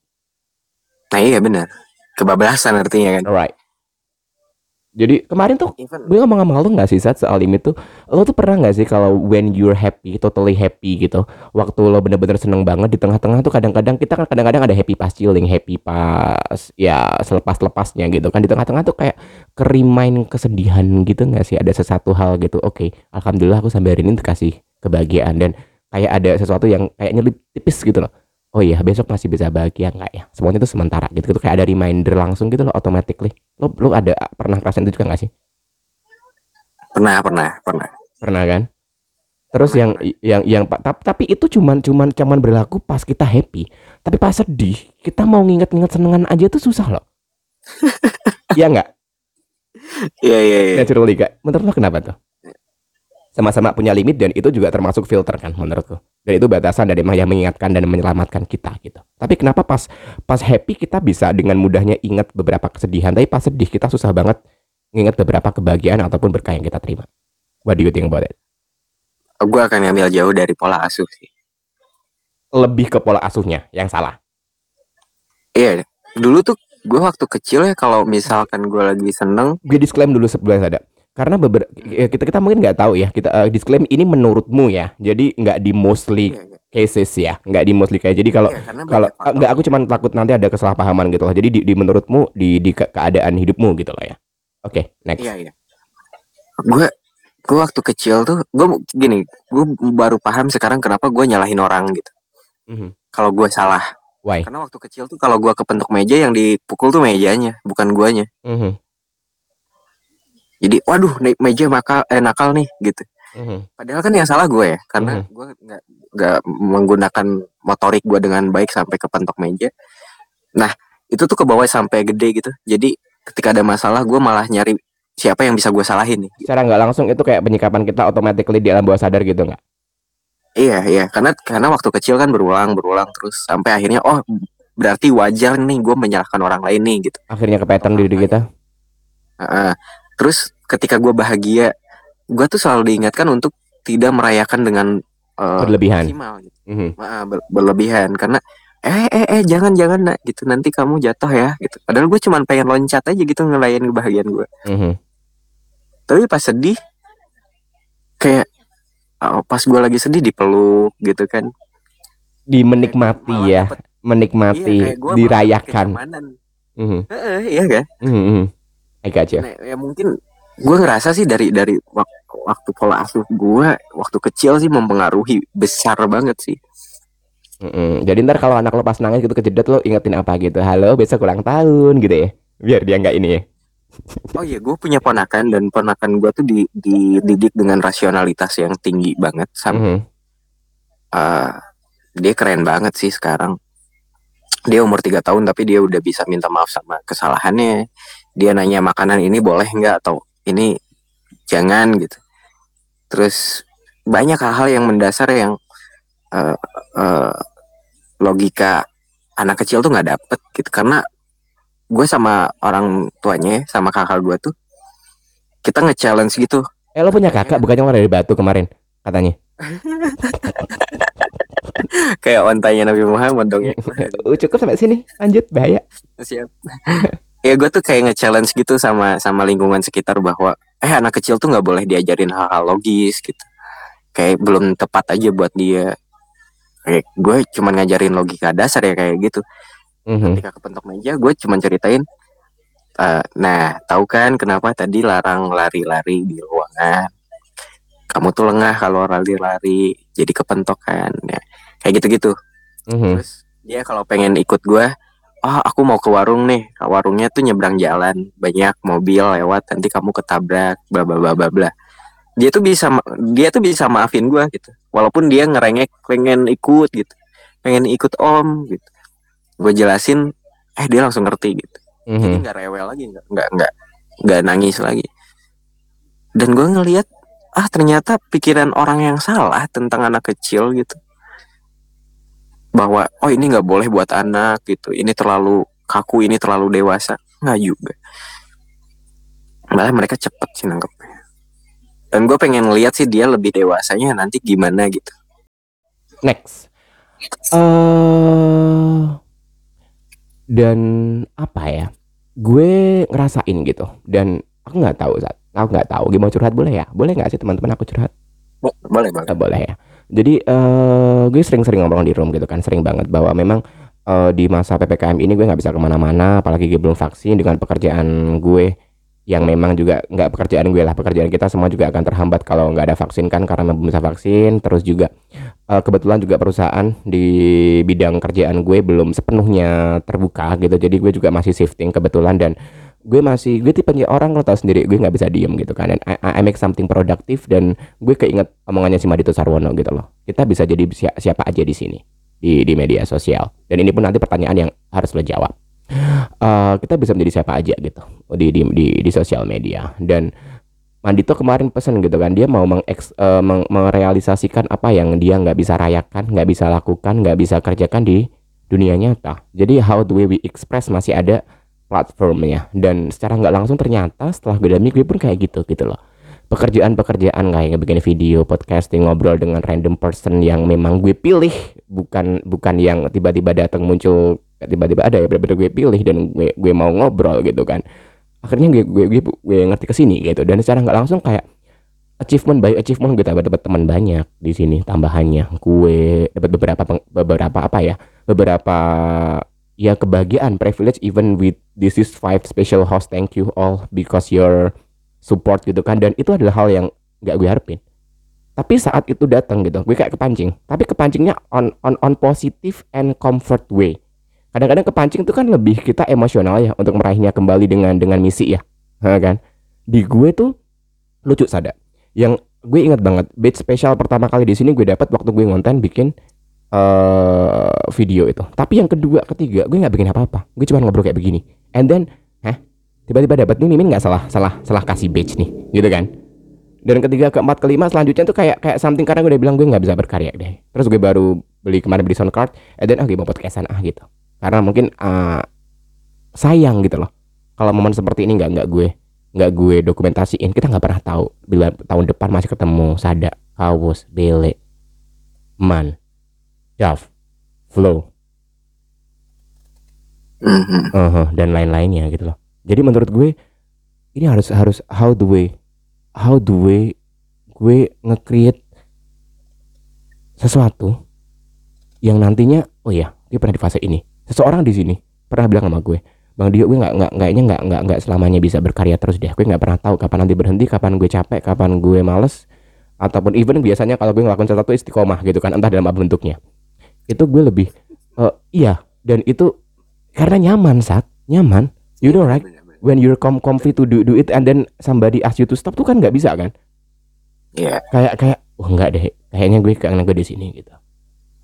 Nah iya benar. Kebablasan artinya kan. Alright jadi kemarin tuh even gue ngomong sama lo nggak sih saat soal limit tuh? Lo tuh pernah nggak sih kalau when you're happy totally happy gitu waktu lo bener-bener seneng banget di tengah-tengah tuh kadang-kadang kita kan kadang-kadang ada happy pas chilling happy pas ya selepas-lepasnya gitu kan. Di tengah-tengah tuh kayak kerimain kesedihan gitu nggak sih? Ada sesuatu hal gitu oke alhamdulillah aku sampai hari ini dikasih kebahagiaan. Dan kayak ada sesuatu yang kayak nyelip tipis gitu loh oh iya besok masih bisa bahagia nggak ya? Semuanya itu sementara gitu gitu. Kayak ada reminder langsung gitu loh automatically lo lo ada pernah ngerasain itu juga nggak sih? Pernah pernah pernah. Pernah kan? Terus Pernah, yang yang yang pa- tap- tapi itu cuman cuman cuman berlaku pas kita happy. Tapi pas sedih kita mau nginget-nginget senengan aja tuh susah loh. (laughs) Iya nggak? Iya iya iya. Naturally kak. Menurut lo kenapa tuh sama-sama punya limit dan itu juga termasuk filter kan menurutku. Dan itu batasan dari yang mengingatkan dan menyelamatkan kita gitu. Tapi kenapa pas pas happy kita bisa dengan mudahnya ingat beberapa kesedihan tapi pas sedih kita susah banget nginget beberapa kebahagiaan ataupun berkah yang kita terima. What do you think about it? Gue akan ngambil jauh dari pola asuh sih. Lebih ke pola asuhnya yang salah. Iya dulu tuh gue waktu kecil ya kalau misalkan gue lagi seneng gue disclaim dulu sebelum ada karena beberapa kita kita mungkin nggak tahu ya kita eh, disclaim ini menurutmu ya jadi nggak di mostly iya, iya. cases ya nggak di mostly kayak jadi kalau karena kalau nggak aku cuma takut nanti ada kesalahpahaman gitu loh jadi di, di menurutmu di di ke- keadaan hidupmu gitu loh ya oke next Iya iya. Gue gue waktu kecil tuh gue gini, gue baru paham sekarang kenapa gue nyalahin orang gitu. Mhm. Kalau gue salah, why karena waktu kecil tuh kalau gue kepentok meja yang dipukul tuh mejanya, bukan guanya. Mhm, Jadi waduh naik meja makal eh nakal nih gitu. mhm, Padahal kan yang salah gue ya, karena gue nggak nggak menggunakan motorik gue dengan baik sampai kepentok meja. Nah itu tuh ke bawah sampai gede gitu. Jadi ketika ada masalah gue malah nyari siapa yang bisa gue salahin nih. secara nggak langsung itu kayak penyikapan kita automatically di alam bawah sadar gitu nggak Iya iya karena karena waktu kecil kan berulang berulang terus sampai akhirnya oh berarti wajar nih gue menyalahkan orang lain nih gitu. akhirnya ke pattern di diri kita Heeh. Terus ketika gue bahagia gue tuh selalu diingatkan untuk tidak merayakan dengan eh, Berlebihan. maksimal gitu. Mhm, Heeh, ber- berlebihan karena eh eh eh jangan jangan nak gitu nanti kamu jatuh ya gitu. Padahal gue cuman pengen loncat aja gitu ngelayan kebahagiaan gue. mhm. Tapi pas sedih kayak oh, pas gue lagi sedih dipeluk gitu kan. di menikmati Malah ya dapet- menikmati iya, dirayakan kenyamanan. Mhm, Heeh, iya kan? mhm, mhm. I got you. Nah, ya mungkin gue ngerasa sih dari dari wak- waktu pola asuh gue waktu kecil sih mempengaruhi besar banget sih. Mm-mm. Jadi ntar kalau anak lo pas nangis gitu kejedot lo ingetin apa gitu. Halo besok ulang tahun gitu ya. Biar dia nggak ini ya. (laughs) Oh iya, gue punya ponakan dan ponakan gue tuh di, dididik dengan rasionalitas yang tinggi banget. Sam, Mhm. eh, dia keren banget sih sekarang. Dia umur tiga tahun tapi dia udah bisa minta maaf sama kesalahannya. Dia nanya makanan ini boleh nggak atau ini jangan gitu. Terus banyak hal-hal yang mendasar yang eh, eh, logika anak kecil tuh nggak dapet gitu karena gue sama orang tuanya sama kakak gue tuh kita nge-challenge gitu Eh lo punya kakak bukannya orang dari Batu kemarin katanya. kayak ontanya Nabi Muhammad dong ya Uh, (laughs) cukup sampai sini. Lanjut bahaya. siap (laughs) ya gue tuh kayak nge-challenge gitu sama sama lingkungan sekitar bahwa eh anak kecil tuh nggak boleh diajarin hal-hal logis gitu. Kayak belum tepat aja buat dia. Kayak gue cuman ngajarin logika dasar ya kayak gitu. Mhm. ketika kepentok meja gue cuman ceritain eh, nah tahu kan kenapa tadi larang lari-lari di ruangan? Kamu tuh lengah kalau lari-lari jadi kepentok kan. Ya kayak gitu-gitu. Mhm. terus dia kalau pengen ikut gue oh aku mau ke warung nih. Ke warungnya tuh nyebrang jalan. Banyak mobil lewat nanti kamu ketabrak bla bla bla bla bla. Dia tuh bisa dia tuh bisa maafin gue gitu. Walaupun dia ngerengek pengen ikut gitu. Pengen ikut om gitu. Gue jelasin eh dia langsung ngerti gitu. Jadi Mhm. nggak rewel lagi nggak nggak nggak nggak nangis lagi. Dan gue ngelihat ah ternyata pikiran orang yang salah tentang anak kecil gitu bahwa oh ini nggak boleh buat anak gitu ini terlalu kaku ini terlalu dewasa nggak juga malah mereka cepet sih nangkepnya dan gue pengen lihat sih dia lebih dewasanya nanti gimana gitu Next. eh dan apa ya? Gue ngerasain gitu dan aku nggak tahu saat aku nggak tahu gimana curhat boleh ya? Boleh nggak sih teman-teman aku curhat? Bo- boleh boleh boleh ya. Jadi eh gue sering-sering ngomong di room gitu kan, sering banget bahwa memang eh, di masa ppkm ini gue nggak bisa ke mana-mana, apalagi gue belum vaksin dengan pekerjaan gue yang memang juga nggak pekerjaan gue lah, pekerjaan kita semua juga akan terhambat kalau nggak ada vaksin kan karena belum bisa vaksin. Terus juga eh, kebetulan juga perusahaan di bidang kerjaan gue belum sepenuhnya terbuka gitu, jadi gue juga masih shifting kebetulan dan gue masih gue tipe orang lo tau sendiri gue nggak bisa diem gitu kan. Dan I, I make something produktif dan gue keinget omongannya si Madito Sarwono gitu loh. Kita bisa jadi si- siapa aja di sini di di media sosial. Dan ini pun nanti pertanyaan yang harus lo jawab. Eh, kita bisa menjadi siapa aja gitu di di di, di sosial media. Dan Mandito kemarin pesen gitu kan dia mau mengeks, eh, meng- merealisasikan apa yang dia nggak bisa rayakan nggak bisa lakukan nggak bisa kerjakan di dunia nyata. Jadi how way we express masih ada platformnya. Dan secara nggak langsung ternyata setelah pandemi gue pun kayak gitu gitu loh. Pekerjaan-pekerjaan kayak bikin video, podcasting, ngobrol dengan random person yang memang gue pilih bukan bukan yang tiba-tiba datang muncul tiba-tiba ada ya bener-bener gue pilih dan gue gue mau ngobrol gitu kan. Akhirnya gue gue gue, gue ngerti ke sini gitu. Dan secara nggak langsung kayak achievement by achievement gue dapat dapat teman banyak di sini tambahannya. Gue dapat beberapa beberapa apa ya beberapa ya kebahagiaan privilege even with this is five special host thank you all because your support gitu kan. Dan itu adalah hal yang nggak gue harapin. Tapi saat itu datang gitu gue kayak kepancing. Tapi kepancingnya on on on positive and comfort way. Kadang-kadang kepancing itu kan lebih kita emosional ya untuk meraihnya kembali dengan dengan misi ya. Ha, kan? Di gue tuh lucu sada yang gue ingat banget batch spesial pertama kali di sini gue dapat waktu gue ngonten bikin eh video itu. Tapi yang kedua ketiga gue nggak bikin apa-apa. Gue cuma ngobrol kayak begini. And then heh tiba-tiba dapat nih mimin nggak salah salah salah kasih batch nih gitu kan? Dan ketiga keempat kelima selanjutnya tuh kayak kayak something karena gue udah bilang gue nggak bisa berkarya deh. Terus gue baru beli kemarin beli sound card and then ah gue mau podcastan ah gitu. Karena mungkin ah, sayang gitu loh. Kalau momen seperti ini nggak nggak gue nggak gue dokumentasiin kita nggak pernah tahu bila tahun depan masih ketemu Sada Kawus Bele Man Dav Flow Mhm. uh dan lain-lainnya gitu loh. Jadi menurut gue ini harus harus how the way how the way gue nge-create sesuatu yang nantinya oh ya dia pernah di fase ini. Seseorang di sini pernah bilang sama gue, Bang Dio gue nggak nggak kayaknya nggak nggak nggak selamanya bisa berkarya terus deh. Gue nggak pernah tahu kapan nanti berhenti, kapan gue capek, kapan gue males ataupun even biasanya kalau gue ngelakuin sesuatu istiqomah gitu kan entah dalam apa bentuknya. Itu gue lebih eh, iya. Dan itu karena nyaman saat nyaman. You know right? When you're com comfy to do do it and then somebody ask you to stop tuh kan nggak bisa kan? Iya. kayak kayak oh enggak deh. Kayaknya gue karena gue di sini gitu.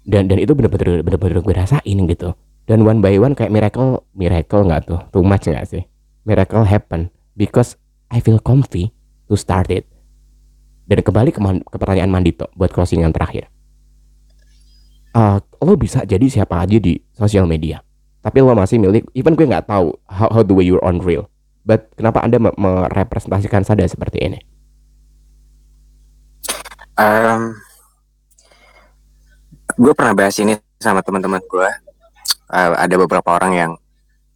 Dan dan itu bener-bener bener-bener gue rasain gitu. Dan one by one kayak miracle miracle nggak tuh? Too much nggak sih? Miracle happen because I feel comfy to start it. Dan kembali ke, man- ke pertanyaan Mandito buat closing yang terakhir Ah, lo bisa jadi siapa aja di sosial media tapi lo masih milik even gue nggak tahu how, how the way you're on real but kenapa anda me- merepresentasikan sada seperti ini Em, gue pernah bahas ini sama teman-teman gue. Eh, ada beberapa orang yang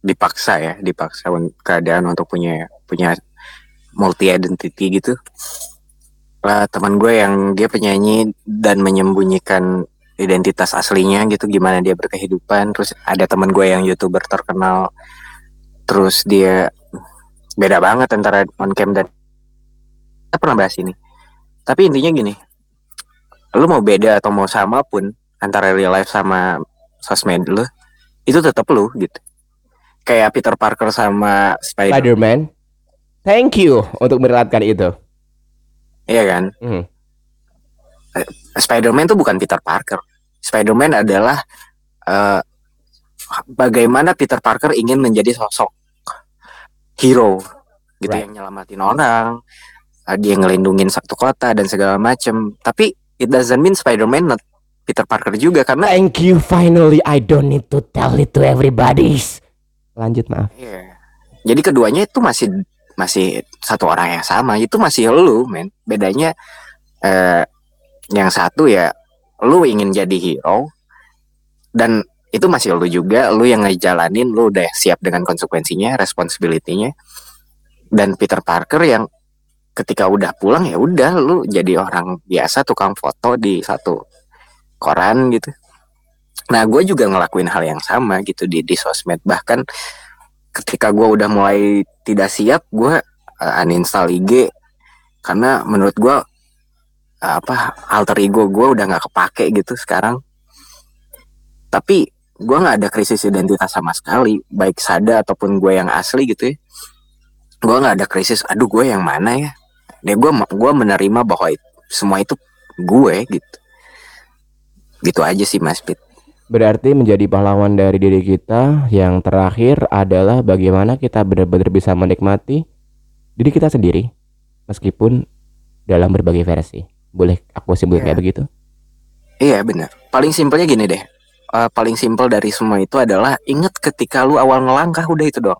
dipaksa ya, dipaksa keadaan untuk punya punya multi identity gitu. Eh, teman gue yang dia penyanyi dan menyembunyikan identitas aslinya gitu, gimana dia berkehidupan. Terus ada teman gue yang youtuber terkenal, terus dia beda banget antara on cam dan kita pernah bahas ini. Tapi intinya gini, lu mau beda atau mau sama pun antara real life sama sosmed lu itu tetap lu gitu. Kayak Peter Parker sama Spider Spider-Man. Thank you untuk merilatkan itu. Iya kan? Hmm. Spider-Man tuh bukan Peter Parker Spider-Man adalah eh, bagaimana Peter Parker ingin menjadi sosok hero gitu Right. yang nyelamatin orang uh, dia ngelindungin satu kota dan segala macem tapi it doesn't mean Spider-Man not Peter Parker juga karena Thank you finally I don't need to tell it to everybody. Lanjut maaf. Iya. Jadi keduanya itu masih masih satu orang yang sama. Itu masih lu, men. Bedanya eh yang satu ya lu ingin jadi hero dan itu masih lu juga, lu yang ngejalanin, lu udah siap dengan konsekuensinya, responsibility-nya. Dan Peter Parker yang ketika udah pulang ya udah lu jadi orang biasa tukang foto di satu koran gitu. Nah, gue juga ngelakuin hal yang sama gitu di di sosmed. Bahkan ketika gue udah mulai tidak siap, gue uh, uninstall IG karena menurut gue apa alter ego gue udah nggak kepake gitu sekarang. Tapi gue nggak ada krisis identitas sama sekali, baik Sada ataupun gue yang asli gitu ya. Gue nggak ada krisis. Aduh, gue yang mana ya? Deh, gue gue menerima bahwa it- semua itu gue gitu. Gitu aja sih Mas Pit. Berarti menjadi pahlawan dari diri kita yang terakhir adalah bagaimana kita benar-benar bisa menikmati diri kita sendiri meskipun dalam berbagai versi. Boleh aku simpulkan Iya. kayak begitu? Iya benar. Paling simpelnya gini deh. Eh, paling simpel dari semua itu adalah ingat ketika lu awal ngelangkah udah itu doang.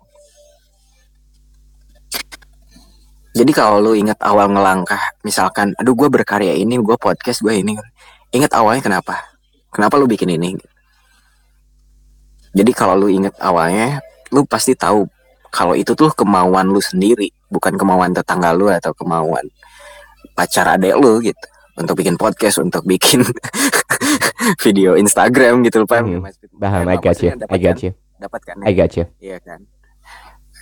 Jadi kalau lu ingat awal ngelangkah, misalkan, aduh gue berkarya ini, gue podcast, gue ini, ingat awalnya kenapa? Kenapa lu bikin ini? Jadi kalau lu ingat awalnya, lu pasti tahu kalau itu tuh kemauan lu sendiri, bukan kemauan tetangga lu atau kemauan pacar adek lu gitu. Untuk bikin podcast, untuk bikin (laughs) video Instagram gitu, paham Hmm, Mas? Paham, Emang I got you, I got you, Dapat kan? I got you. Iya kan?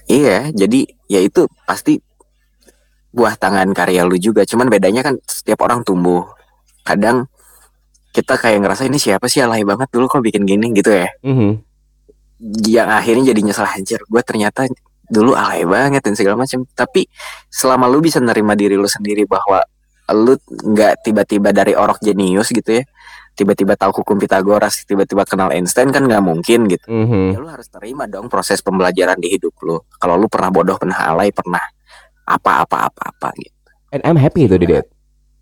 Iya, jadi ya itu pasti buah tangan karya lu juga. Cuman bedanya kan setiap orang tumbuh. Kadang kita kayak ngerasa ini siapa sih alay banget dulu kok bikin gini gitu ya. Mhm. Yang akhirnya jadi nyesel anjir. Gue ternyata dulu alay banget dan segala macam. Tapi selama lu bisa nerima diri lu sendiri bahwa lu nggak tiba-tiba dari orok jenius gitu ya. Tiba-tiba tahu hukum Pitagoras, tiba-tiba kenal Einstein kan nggak mungkin gitu. Mhm. ya lu harus terima dong proses pembelajaran di hidup lu. Kalau lu pernah bodoh, pernah alay, pernah apa-apa-apa-apa gitu. And I'm happy itu Dede.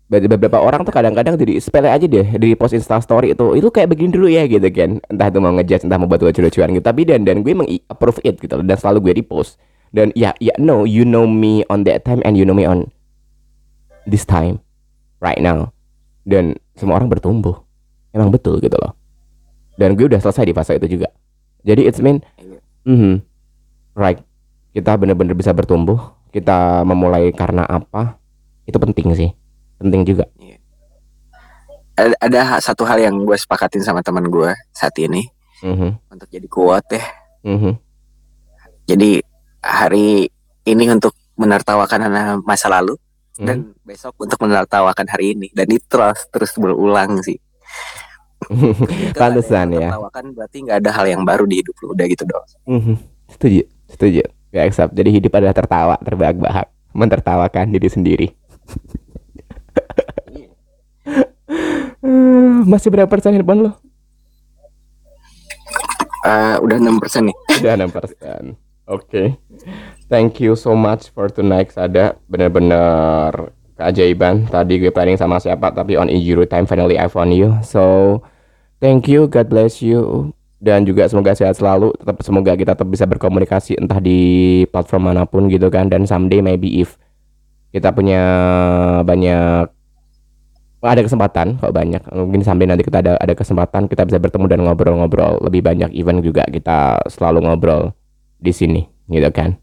Be- Beberapa orang tuh kadang-kadang jadi sepele aja deh di post Insta story itu itu kayak begini dulu ya gitu kan. Entah itu mau ngejudge entah mau buat lucu-lucuan gitu. Tapi dan dan gue emang i- approve it gitu dan selalu gue repost. Dan ya ya no you know me on that time and you know me on this time right now. Dan semua orang bertumbuh. Emang betul gitu loh. Dan gue udah selesai di fase itu juga. Jadi it's mean mhm right kita bener-bener bisa bertumbuh kita memulai karena apa itu penting sih penting juga Ada, ada ha- satu hal yang gue sepakatin sama teman gue saat ini Mhm, untuk jadi kuat ya. mhm. Jadi hari ini untuk menertawakan masa lalu Mhm. dan besok untuk menertawakan hari ini dan itu terus terus berulang sih. Ada (laughs) Pantesan ya. tertawakan berarti nggak ada hal yang baru di hidup lu udah gitu dong. Mhm. setuju setuju ya accept jadi hidup adalah tertawa terbahak-bahak mentertawakan diri sendiri (laughs) masih berapa persen handphone lo? Eh, udah 6% nih. (laughs) udah 6 persen. Oke. Thank you so much for tonight Sada bener-bener keajaiban. Tadi gue planning sama siapa tapi on Ijuru time finally I found you. So thank you God bless you. Dan juga semoga sehat selalu. Tetap semoga kita tetap bisa berkomunikasi entah di platform mana pun gitu kan. Dan someday maybe if kita punya banyak ada kesempatan kok banyak mungkin sampai nanti kita ada ada kesempatan kita bisa bertemu dan ngobrol-ngobrol lebih banyak even juga kita selalu ngobrol di sini gitu kan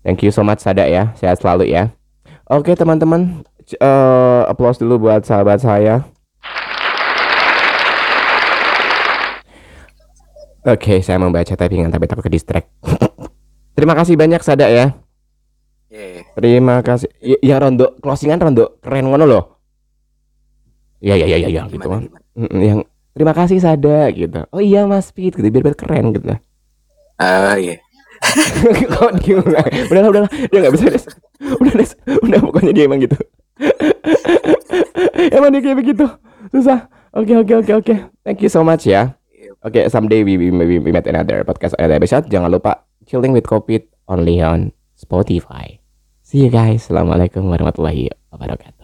thank you so much Sada ya sehat selalu ya oke teman-teman eh, applause dulu buat sahabat saya Oke, saya membaca typingan tapi takut ke distract. (laughs) Terima kasih banyak Sada ya. Terima kasih. Ya, ya rondo closingan rondo keren ngono loh. Ya ya ya ya, ya gitu Gimana, kan. gimana? Mm, Yang terima kasih Sada gitu. Oh iya Mas Pit gitu biar, biar keren gitu. Ah, iya. (laughs) Kok lah? Udahlah udahlah dia nggak bisa des. Udah des. Udah pokoknya dia emang gitu. (laughs) emang dia kayak begitu. Susah. Oke oke oke oke. Thank you so much ya. Oke, someday we, we maybe we met another podcast another episode. Jangan lupa chilling with COVID only on Spotify. See you guys. Assalamualaikum warahmatullahi wabarakatuh.